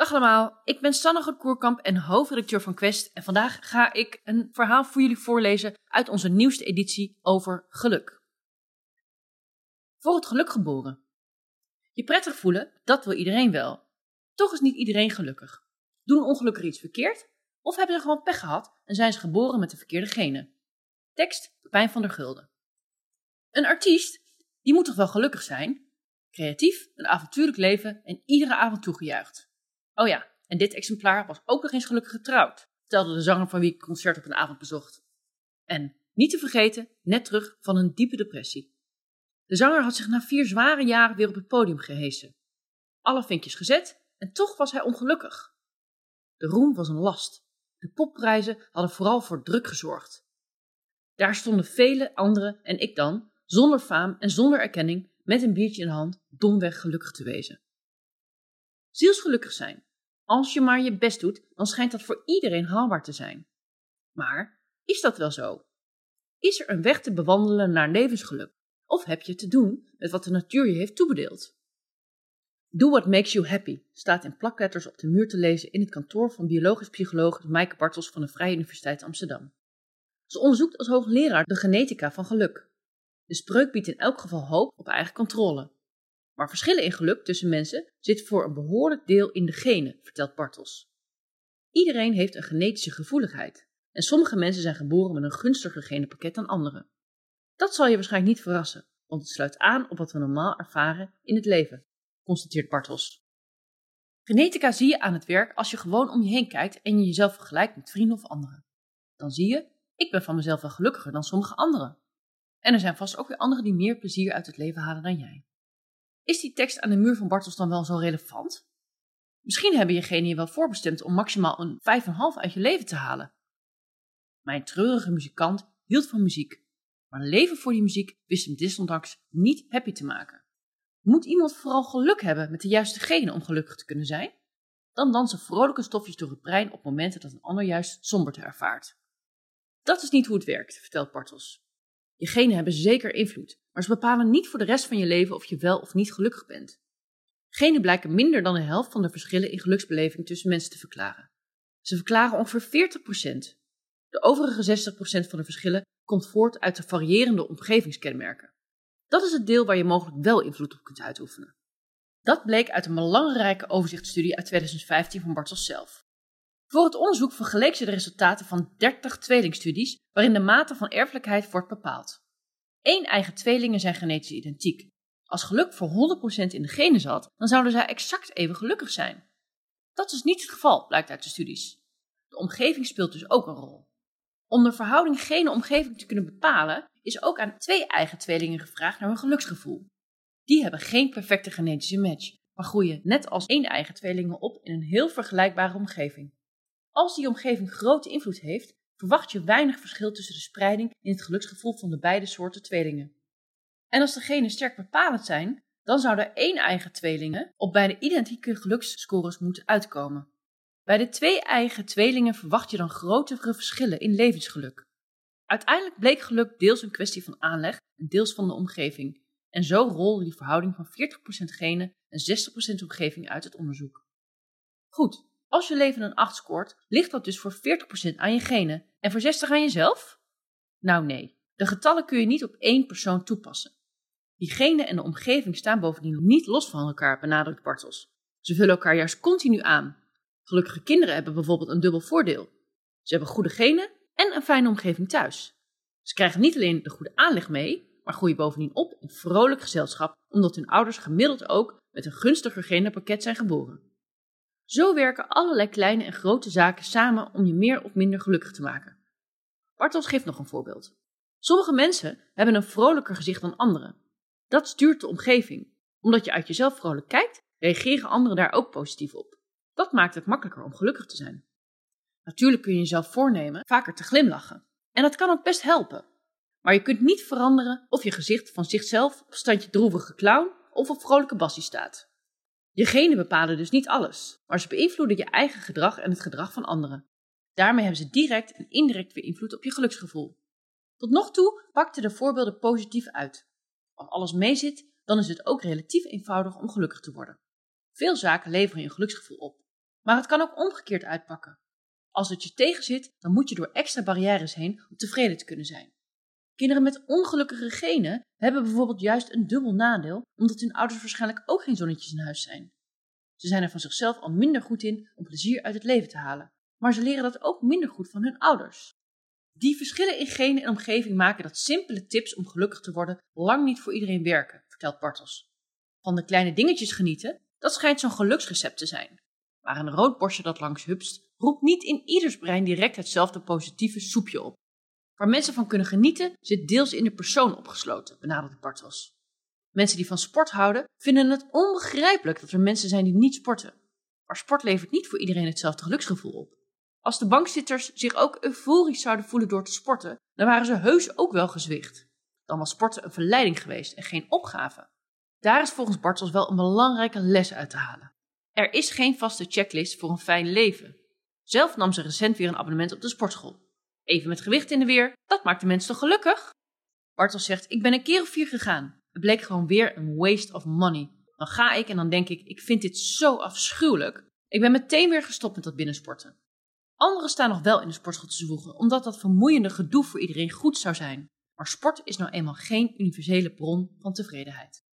Dag allemaal, ik ben Sanne Goedkoerkamp en hoofdredacteur van Quest en vandaag ga ik een verhaal voor jullie voorlezen uit onze nieuwste editie over geluk. Voor het geluk geboren. Je prettig voelen, dat wil iedereen wel. Toch is niet iedereen gelukkig. Doen ongelukkig iets verkeerd of hebben ze gewoon pech gehad en zijn ze geboren met de verkeerde genen. Tekst Pijn van der Gulden. Een artiest, die moet toch wel gelukkig zijn? Creatief, een avontuurlijk leven en iedere avond toegejuicht. Oh ja, en dit exemplaar was ook nog eens gelukkig getrouwd, vertelde de zanger van wie ik het concert op een avond bezocht. En, niet te vergeten, net terug van een diepe depressie. De zanger had zich na vier zware jaren weer op het podium gehesen. Alle vinkjes gezet en toch was hij ongelukkig. De roem was een last. De popprijzen hadden vooral voor druk gezorgd. Daar stonden vele anderen en ik dan, zonder faam en zonder erkenning, met een biertje in de hand, domweg gelukkig te wezen. Zielsgelukkig zijn. Als je maar je best doet, dan schijnt dat voor iedereen haalbaar te zijn. Maar is dat wel zo? Is er een weg te bewandelen naar levensgeluk? Of heb je te doen met wat de natuur je heeft toebedeeld? Do what makes you happy staat in plakletters op de muur te lezen in het kantoor van biologisch psycholoog Maaike Bartels van de Vrije Universiteit Amsterdam. Ze onderzoekt als hoogleraar de genetica van geluk. De spreuk biedt in elk geval hoop op eigen controle. Maar verschillen in geluk tussen mensen zitten voor een behoorlijk deel in de genen, vertelt Bartels. Iedereen heeft een genetische gevoeligheid en sommige mensen zijn geboren met een gunstiger genenpakket dan anderen. Dat zal je waarschijnlijk niet verrassen, want het sluit aan op wat we normaal ervaren in het leven, constateert Bartels. Genetica zie je aan het werk als je gewoon om je heen kijkt en je jezelf vergelijkt met vrienden of anderen. Dan zie je, ik ben van mezelf wel gelukkiger dan sommige anderen. En er zijn vast ook weer anderen die meer plezier uit het leven halen dan jij. Is die tekst aan de muur van Bartels dan wel zo relevant? Misschien hebben je genen je wel voorbestemd om maximaal een 5,5 uit je leven te halen. Mijn treurige muzikant hield van muziek, maar leven voor die muziek wist hem desondanks niet happy te maken. Moet iemand vooral geluk hebben met de juiste genen om gelukkig te kunnen zijn? Dan dansen vrolijke stofjes door het brein op momenten dat een ander juist somberte ervaart. Dat is niet hoe het werkt, vertelt Bartels. Je genen hebben zeker invloed, maar ze bepalen niet voor de rest van je leven of je wel of niet gelukkig bent. Genen blijken minder dan de helft van de verschillen in geluksbeleving tussen mensen te verklaren. Ze verklaren ongeveer 40%. De overige 60% van de verschillen komt voort uit de variërende omgevingskenmerken. Dat is het deel waar je mogelijk wel invloed op kunt uitoefenen. Dat bleek uit een belangrijke overzichtsstudie uit 2015 van Bartels zelf. Voor het onderzoek vergeleek ze de resultaten van 30 tweelingstudies waarin de mate van erfelijkheid wordt bepaald. Eén eigen tweelingen zijn genetisch identiek. Als geluk voor 100% in de genen zat, dan zouden zij exact even gelukkig zijn. Dat is niet het geval, blijkt uit de studies. De omgeving speelt dus ook een rol. Om de verhouding gene-omgeving te kunnen bepalen, is ook aan twee eigen tweelingen gevraagd naar hun geluksgevoel. Die hebben geen perfecte genetische match, maar groeien net als één eigen tweelingen op in een heel vergelijkbare omgeving. Als die omgeving grote invloed heeft, verwacht je weinig verschil tussen de spreiding in het geluksgevoel van de beide soorten tweelingen. En als de genen sterk bepalend zijn, dan zouden één eigen tweelingen op bijna identieke geluksscores moeten uitkomen. Bij de twee eigen tweelingen verwacht je dan grotere verschillen in levensgeluk. Uiteindelijk bleek geluk deels een kwestie van aanleg en deels van de omgeving. En zo rolde die verhouding van 40% genen en 60% omgeving uit het onderzoek. Goed, als je leven een 8 scoort, ligt dat dus voor 40% aan je genen en voor 60 aan jezelf? Nou nee, de getallen kun je niet op één persoon toepassen. Die genen en de omgeving staan bovendien niet los van elkaar, benadrukt Bartels. Ze vullen elkaar juist continu aan. Gelukkige kinderen hebben bijvoorbeeld een dubbel voordeel. Ze hebben goede genen en een fijne omgeving thuis. Ze krijgen niet alleen de goede aanleg mee, maar groeien bovendien op in vrolijk gezelschap, omdat hun ouders gemiddeld ook met een gunstiger genenpakket zijn geboren. Zo werken allerlei kleine en grote zaken samen om je meer of minder gelukkig te maken. Bartels geeft nog een voorbeeld. Sommige mensen hebben een vrolijker gezicht dan anderen. Dat stuurt de omgeving. Omdat je uit jezelf vrolijk kijkt, reageren anderen daar ook positief op. Dat maakt het makkelijker om gelukkig te zijn. Natuurlijk kun je jezelf voornemen vaker te glimlachen. En dat kan ook best helpen. Maar je kunt niet veranderen of je gezicht van zichzelf op standje droevige clown of op vrolijke bassie staat. Je genen bepalen dus niet alles, maar ze beïnvloeden je eigen gedrag en het gedrag van anderen. Daarmee hebben ze direct en indirect weer invloed op je geluksgevoel. Tot nog toe pakten de voorbeelden positief uit. Als alles meezit, dan is het ook relatief eenvoudig om gelukkig te worden. Veel zaken leveren je geluksgevoel op. Maar het kan ook omgekeerd uitpakken. Als het je tegenzit, dan moet je door extra barrières heen om tevreden te kunnen zijn. Kinderen met ongelukkige genen hebben bijvoorbeeld juist een dubbel nadeel, omdat hun ouders waarschijnlijk ook geen zonnetjes in huis zijn. Ze zijn er van zichzelf al minder goed in om plezier uit het leven te halen, maar ze leren dat ook minder goed van hun ouders. Die verschillen in genen en omgeving maken dat simpele tips om gelukkig te worden lang niet voor iedereen werken, vertelt Bartels. Van de kleine dingetjes genieten, dat schijnt zo'n geluksrecept te zijn. Maar een rood borstje dat langs hupst, roept niet in ieders brein direct hetzelfde positieve soepje op. Waar mensen van kunnen genieten, zit deels in de persoon opgesloten, benadert Bartels. Mensen die van sport houden, vinden het onbegrijpelijk dat er mensen zijn die niet sporten. Maar sport levert niet voor iedereen hetzelfde geluksgevoel op. Als de bankzitters zich ook euforisch zouden voelen door te sporten, dan waren ze heus ook wel gezwicht. Dan was sporten een verleiding geweest en geen opgave. Daar is volgens Bartels wel een belangrijke les uit te halen. Er is geen vaste checklist voor een fijn leven. Zelf nam ze recent weer een abonnement op de sportschool. Even met gewicht in de weer, dat maakt de mens toch gelukkig? Bartels zegt, ik ben een keer of vier gegaan. Het bleek gewoon weer een waste of money. Dan ga ik en dan denk ik, ik vind dit zo afschuwelijk. Ik ben meteen weer gestopt met dat binnensporten. Anderen staan nog wel in de sportschool te zwoegen, omdat dat vermoeiende gedoe voor iedereen goed zou zijn. Maar sport is nou eenmaal geen universele bron van tevredenheid.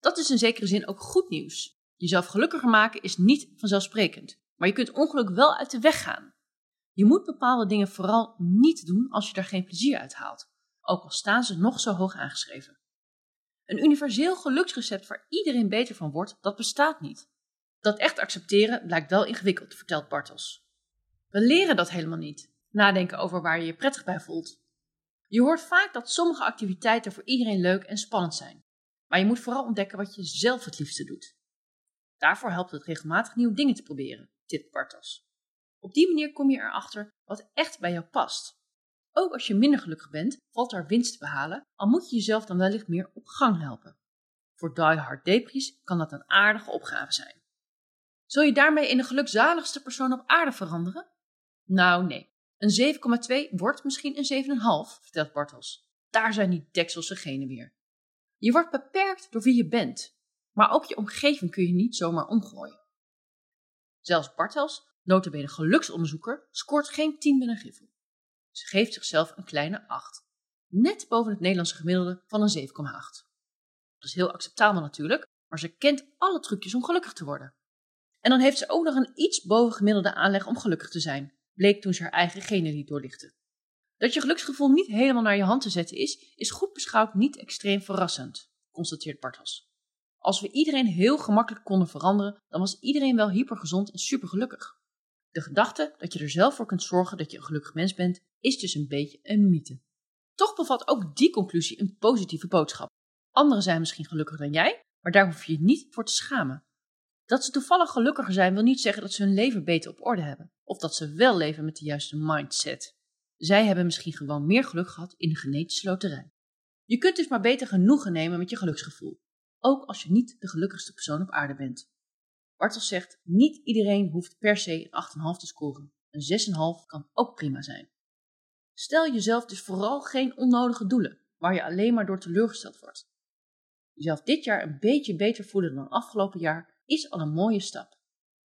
Dat is in zekere zin ook goed nieuws. Jezelf gelukkiger maken is niet vanzelfsprekend, maar je kunt ongeluk wel uit de weg gaan. Je moet bepaalde dingen vooral niet doen als je daar geen plezier uit haalt, ook al staan ze nog zo hoog aangeschreven. Een universeel geluksrecept waar iedereen beter van wordt, dat bestaat niet. Dat echt accepteren blijkt wel ingewikkeld, vertelt Bartels. We leren dat helemaal niet. Nadenken over waar je je prettig bij voelt. Je hoort vaak dat sommige activiteiten voor iedereen leuk en spannend zijn. Maar je moet vooral ontdekken wat je zelf het liefste doet. Daarvoor helpt het regelmatig nieuwe dingen te proberen, tipt Bartos. Op die manier kom je erachter wat echt bij jou past. Ook als je minder gelukkig bent, valt er winst te behalen, al moet je jezelf dan wellicht meer op gang helpen. Voor die-hard depries kan dat een aardige opgave zijn. Zul je daarmee in de gelukzaligste persoon op aarde veranderen? Nou, nee. Een 7,2 wordt misschien een 7,5, vertelt Bartels. Daar zijn die dekselse genen weer. Je wordt beperkt door wie je bent, maar ook je omgeving kun je niet zomaar omgooien. Zelfs Bartels, notabene geluksonderzoeker, scoort geen 10 met een griffel. Ze geeft zichzelf een kleine 8, net boven het Nederlandse gemiddelde van een 7,8. Dat is heel acceptabel natuurlijk, maar ze kent alle trucjes om gelukkig te worden. En dan heeft ze ook nog een iets bovengemiddelde aanleg om gelukkig te zijn, bleek toen ze haar eigen genen liet doorlichten. Dat je geluksgevoel niet helemaal naar je hand te zetten is, is goed beschouwd niet extreem verrassend, constateert Bartels. Als we iedereen heel gemakkelijk konden veranderen, dan was iedereen wel hypergezond en supergelukkig. De gedachte dat je er zelf voor kunt zorgen dat je een gelukkig mens bent, is dus een beetje een mythe. Toch bevat ook die conclusie een positieve boodschap. Anderen zijn misschien gelukkiger dan jij, maar daar hoef je je niet voor te schamen. Dat ze toevallig gelukkiger zijn wil niet zeggen dat ze hun leven beter op orde hebben, of dat ze wel leven met de juiste mindset. Zij hebben misschien gewoon meer geluk gehad in de genetische loterij. Je kunt dus maar beter genoegen nemen met je geluksgevoel, ook als je niet de gelukkigste persoon op aarde bent. Bartels zegt, niet iedereen hoeft per se een 8,5 te scoren. Een 6,5 kan ook prima zijn. Stel jezelf dus vooral geen onnodige doelen, waar je alleen maar door teleurgesteld wordt. Jezelf dit jaar een beetje beter voelen dan afgelopen jaar is al een mooie stap.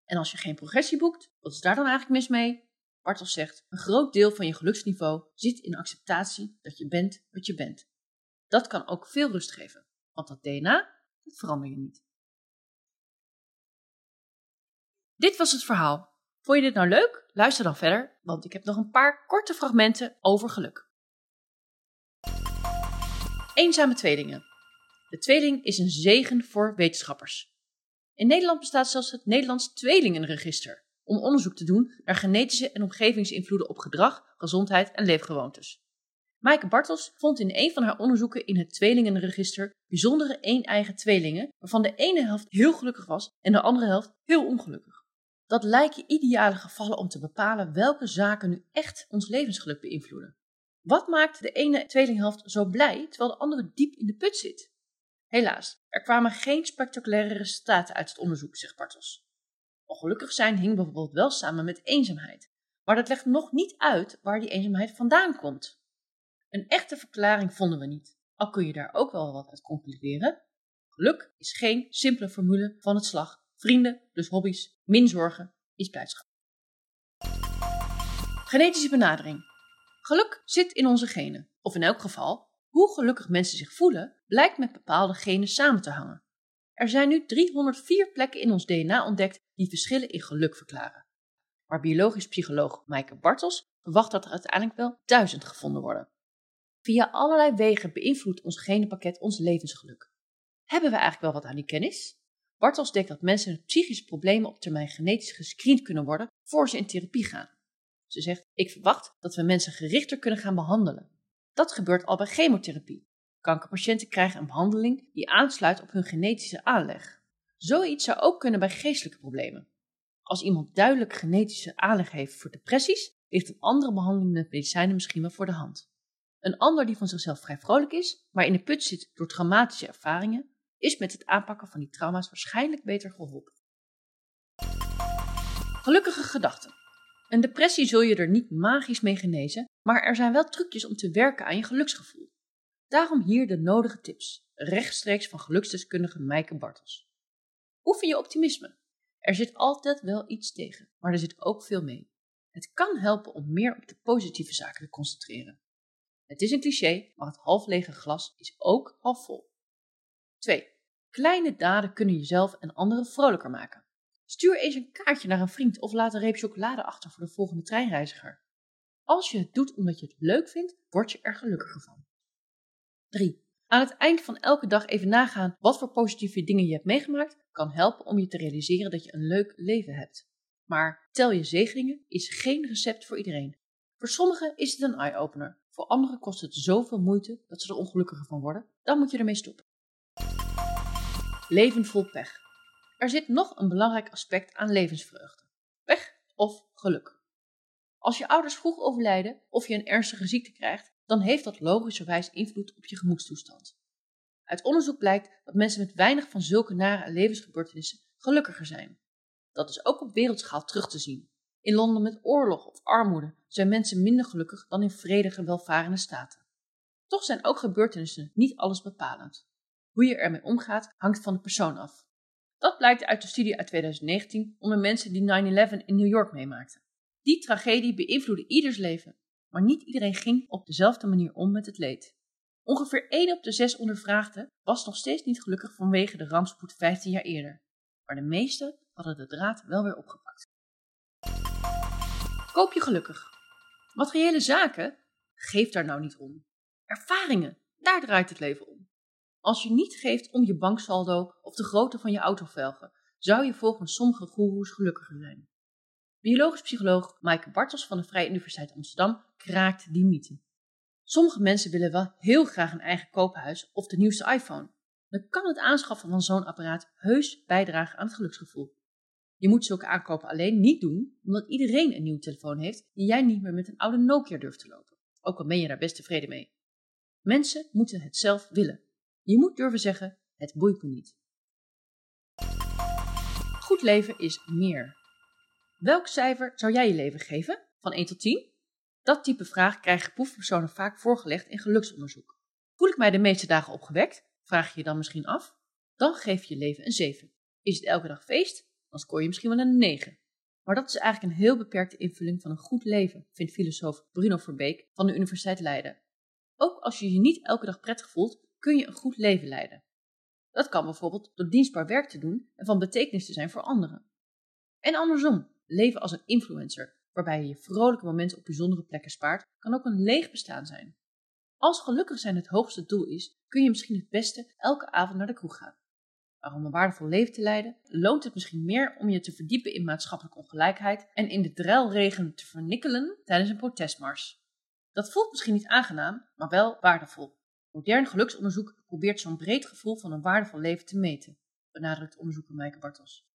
En als je geen progressie boekt, wat is daar dan eigenlijk mis mee? Bartels zegt, een groot deel van je geluksniveau zit in acceptatie dat je bent wat je bent. Dat kan ook veel rust geven, want dat DNA, dat verander je niet. Dit was het verhaal. Vond je dit nou leuk? Luister dan verder, want ik heb nog een paar korte fragmenten over geluk. Eenzame tweelingen. De tweeling is een zegen voor wetenschappers. In Nederland bestaat zelfs het Nederlands Tweelingenregister om onderzoek te doen naar genetische en omgevingsinvloeden op gedrag, gezondheid en leefgewoontes. Maaike Bartels vond in een van haar onderzoeken in het tweelingenregister bijzondere een-eigen tweelingen, waarvan de ene helft heel gelukkig was en de andere helft heel ongelukkig. Dat lijken ideale gevallen om te bepalen welke zaken nu echt ons levensgeluk beïnvloeden. Wat maakt de ene tweelinghelft zo blij terwijl de andere diep in de put zit? Helaas, er kwamen geen spectaculaire resultaten uit het onderzoek, zegt Bartels. Ongelukkig zijn hing bijvoorbeeld wel samen met eenzaamheid, maar dat legt nog niet uit waar die eenzaamheid vandaan komt. Een echte verklaring vonden we niet, al kun je daar ook wel wat uit concluderen. Geluk is geen simpele formule van het slag vrienden, dus hobby's, min zorgen, is blijdschap. Genetische benadering. Geluk zit in onze genen, of in elk geval, hoe gelukkig mensen zich voelen, blijkt met bepaalde genen samen te hangen. Er zijn nu 304 plekken in ons DNA ontdekt die verschillen in geluk verklaren. Maar biologisch psycholoog Maaike Bartels verwacht dat er uiteindelijk wel duizend gevonden worden. Via allerlei wegen beïnvloedt ons genenpakket ons levensgeluk. Hebben we eigenlijk wel wat aan die kennis? Bartels denkt dat mensen met psychische problemen op termijn genetisch gescreend kunnen worden voor ze in therapie gaan. Ze zegt: Ik verwacht dat we mensen gerichter kunnen gaan behandelen. Dat gebeurt al bij chemotherapie. Kankerpatiënten krijgen een behandeling die aansluit op hun genetische aanleg. Zoiets zou ook kunnen bij geestelijke problemen. Als iemand duidelijk genetische aanleg heeft voor depressies, ligt een andere behandeling met medicijnen misschien wel voor de hand. Een ander die van zichzelf vrij vrolijk is, maar in de put zit door traumatische ervaringen, is met het aanpakken van die trauma's waarschijnlijk beter geholpen. Gelukkige gedachten. Een depressie zul je er niet magisch mee genezen, maar er zijn wel trucjes om te werken aan je geluksgevoel. Daarom hier de nodige tips, rechtstreeks van geluksdeskundige Maaike Bartels. Oefen je optimisme. Er zit altijd wel iets tegen, maar er zit ook veel mee. Het kan helpen om meer op de positieve zaken te concentreren. Het is een cliché, maar het half lege glas is ook half vol. 2. Kleine daden kunnen jezelf en anderen vrolijker maken. Stuur eens een kaartje naar een vriend of laat een reep chocolade achter voor de volgende treinreiziger. Als je het doet omdat je het leuk vindt, word je er gelukkiger van. 3. Aan het eind van elke dag even nagaan wat voor positieve dingen je hebt meegemaakt, kan helpen om je te realiseren dat je een leuk leven hebt. Maar tel je zegeningen is geen recept voor iedereen. Voor sommigen is het een eye-opener. Voor anderen kost het zoveel moeite dat ze er ongelukkiger van worden. Dan moet je ermee stoppen. Leven vol pech. Er zit nog een belangrijk aspect aan levensvreugde. Pech of geluk. Als je ouders vroeg overlijden of je een ernstige ziekte krijgt, dan heeft dat logischerwijs invloed op je gemoedstoestand. Uit onderzoek blijkt dat mensen met weinig van zulke nare levensgebeurtenissen gelukkiger zijn. Dat is ook op wereldschaal terug te zien. In landen met oorlog of armoede zijn mensen minder gelukkig dan in vredige, welvarende staten. Toch zijn ook gebeurtenissen niet alles bepalend. Hoe je ermee omgaat hangt van de persoon af. Dat blijkt uit de studie uit 2019 onder mensen die 9-11 in New York meemaakten. Die tragedie beïnvloedde ieders leven, maar niet iedereen ging op dezelfde manier om met het leed. Ongeveer 1 op de 6 ondervraagden was nog steeds niet gelukkig vanwege de rampspoed 15 jaar eerder, maar de meesten hadden de draad wel weer opgepakt. Koop je gelukkig. Materiële zaken? Geef daar nou niet om. Ervaringen, daar draait het leven om. Als je niet geeft om je banksaldo of de grootte van je autovelgen, zou je volgens sommige goeroes gelukkiger zijn. Biologisch psycholoog Maaike Bartels van de Vrije Universiteit Amsterdam kraakt die mythe. Sommige mensen willen wel heel graag een eigen koophuis of de nieuwste iPhone. Dan kan het aanschaffen van zo'n apparaat heus bijdragen aan het geluksgevoel. Je moet zulke aankopen alleen niet doen omdat iedereen een nieuwe telefoon heeft en jij niet meer met een oude Nokia durft te lopen. Ook al ben je daar best tevreden mee. Mensen moeten het zelf willen. Je moet durven zeggen: het boeit me niet. Goed leven is meer. Welk cijfer zou jij je leven geven? Van 1 tot 10? Dat type vraag krijgen proefpersonen vaak voorgelegd in geluksonderzoek. Voel ik mij de meeste dagen opgewekt? Vraag je je dan misschien af? Dan geef je leven een 7. Is het elke dag feest? Dan scoor je misschien wel een 9. Maar dat is eigenlijk een heel beperkte invulling van een goed leven, vindt filosoof Bruno Verbeek van de Universiteit Leiden. Ook als je je niet elke dag prettig voelt, kun je een goed leven leiden. Dat kan bijvoorbeeld door dienstbaar werk te doen en van betekenis te zijn voor anderen. En andersom, leven als een influencer, waarbij je je vrolijke momenten op bijzondere plekken spaart, kan ook een leeg bestaan zijn. Als gelukkig zijn het hoogste doel is, kun je misschien het beste elke avond naar de kroeg gaan. Maar om een waardevol leven te leiden, loont het misschien meer om je te verdiepen in maatschappelijke ongelijkheid en in de druilregen te vernikkelen tijdens een protestmars. Dat voelt misschien niet aangenaam, maar wel waardevol. Modern geluksonderzoek probeert zo'n breed gevoel van een waardevol leven te meten, benadrukt onderzoeker Maaike Bartels.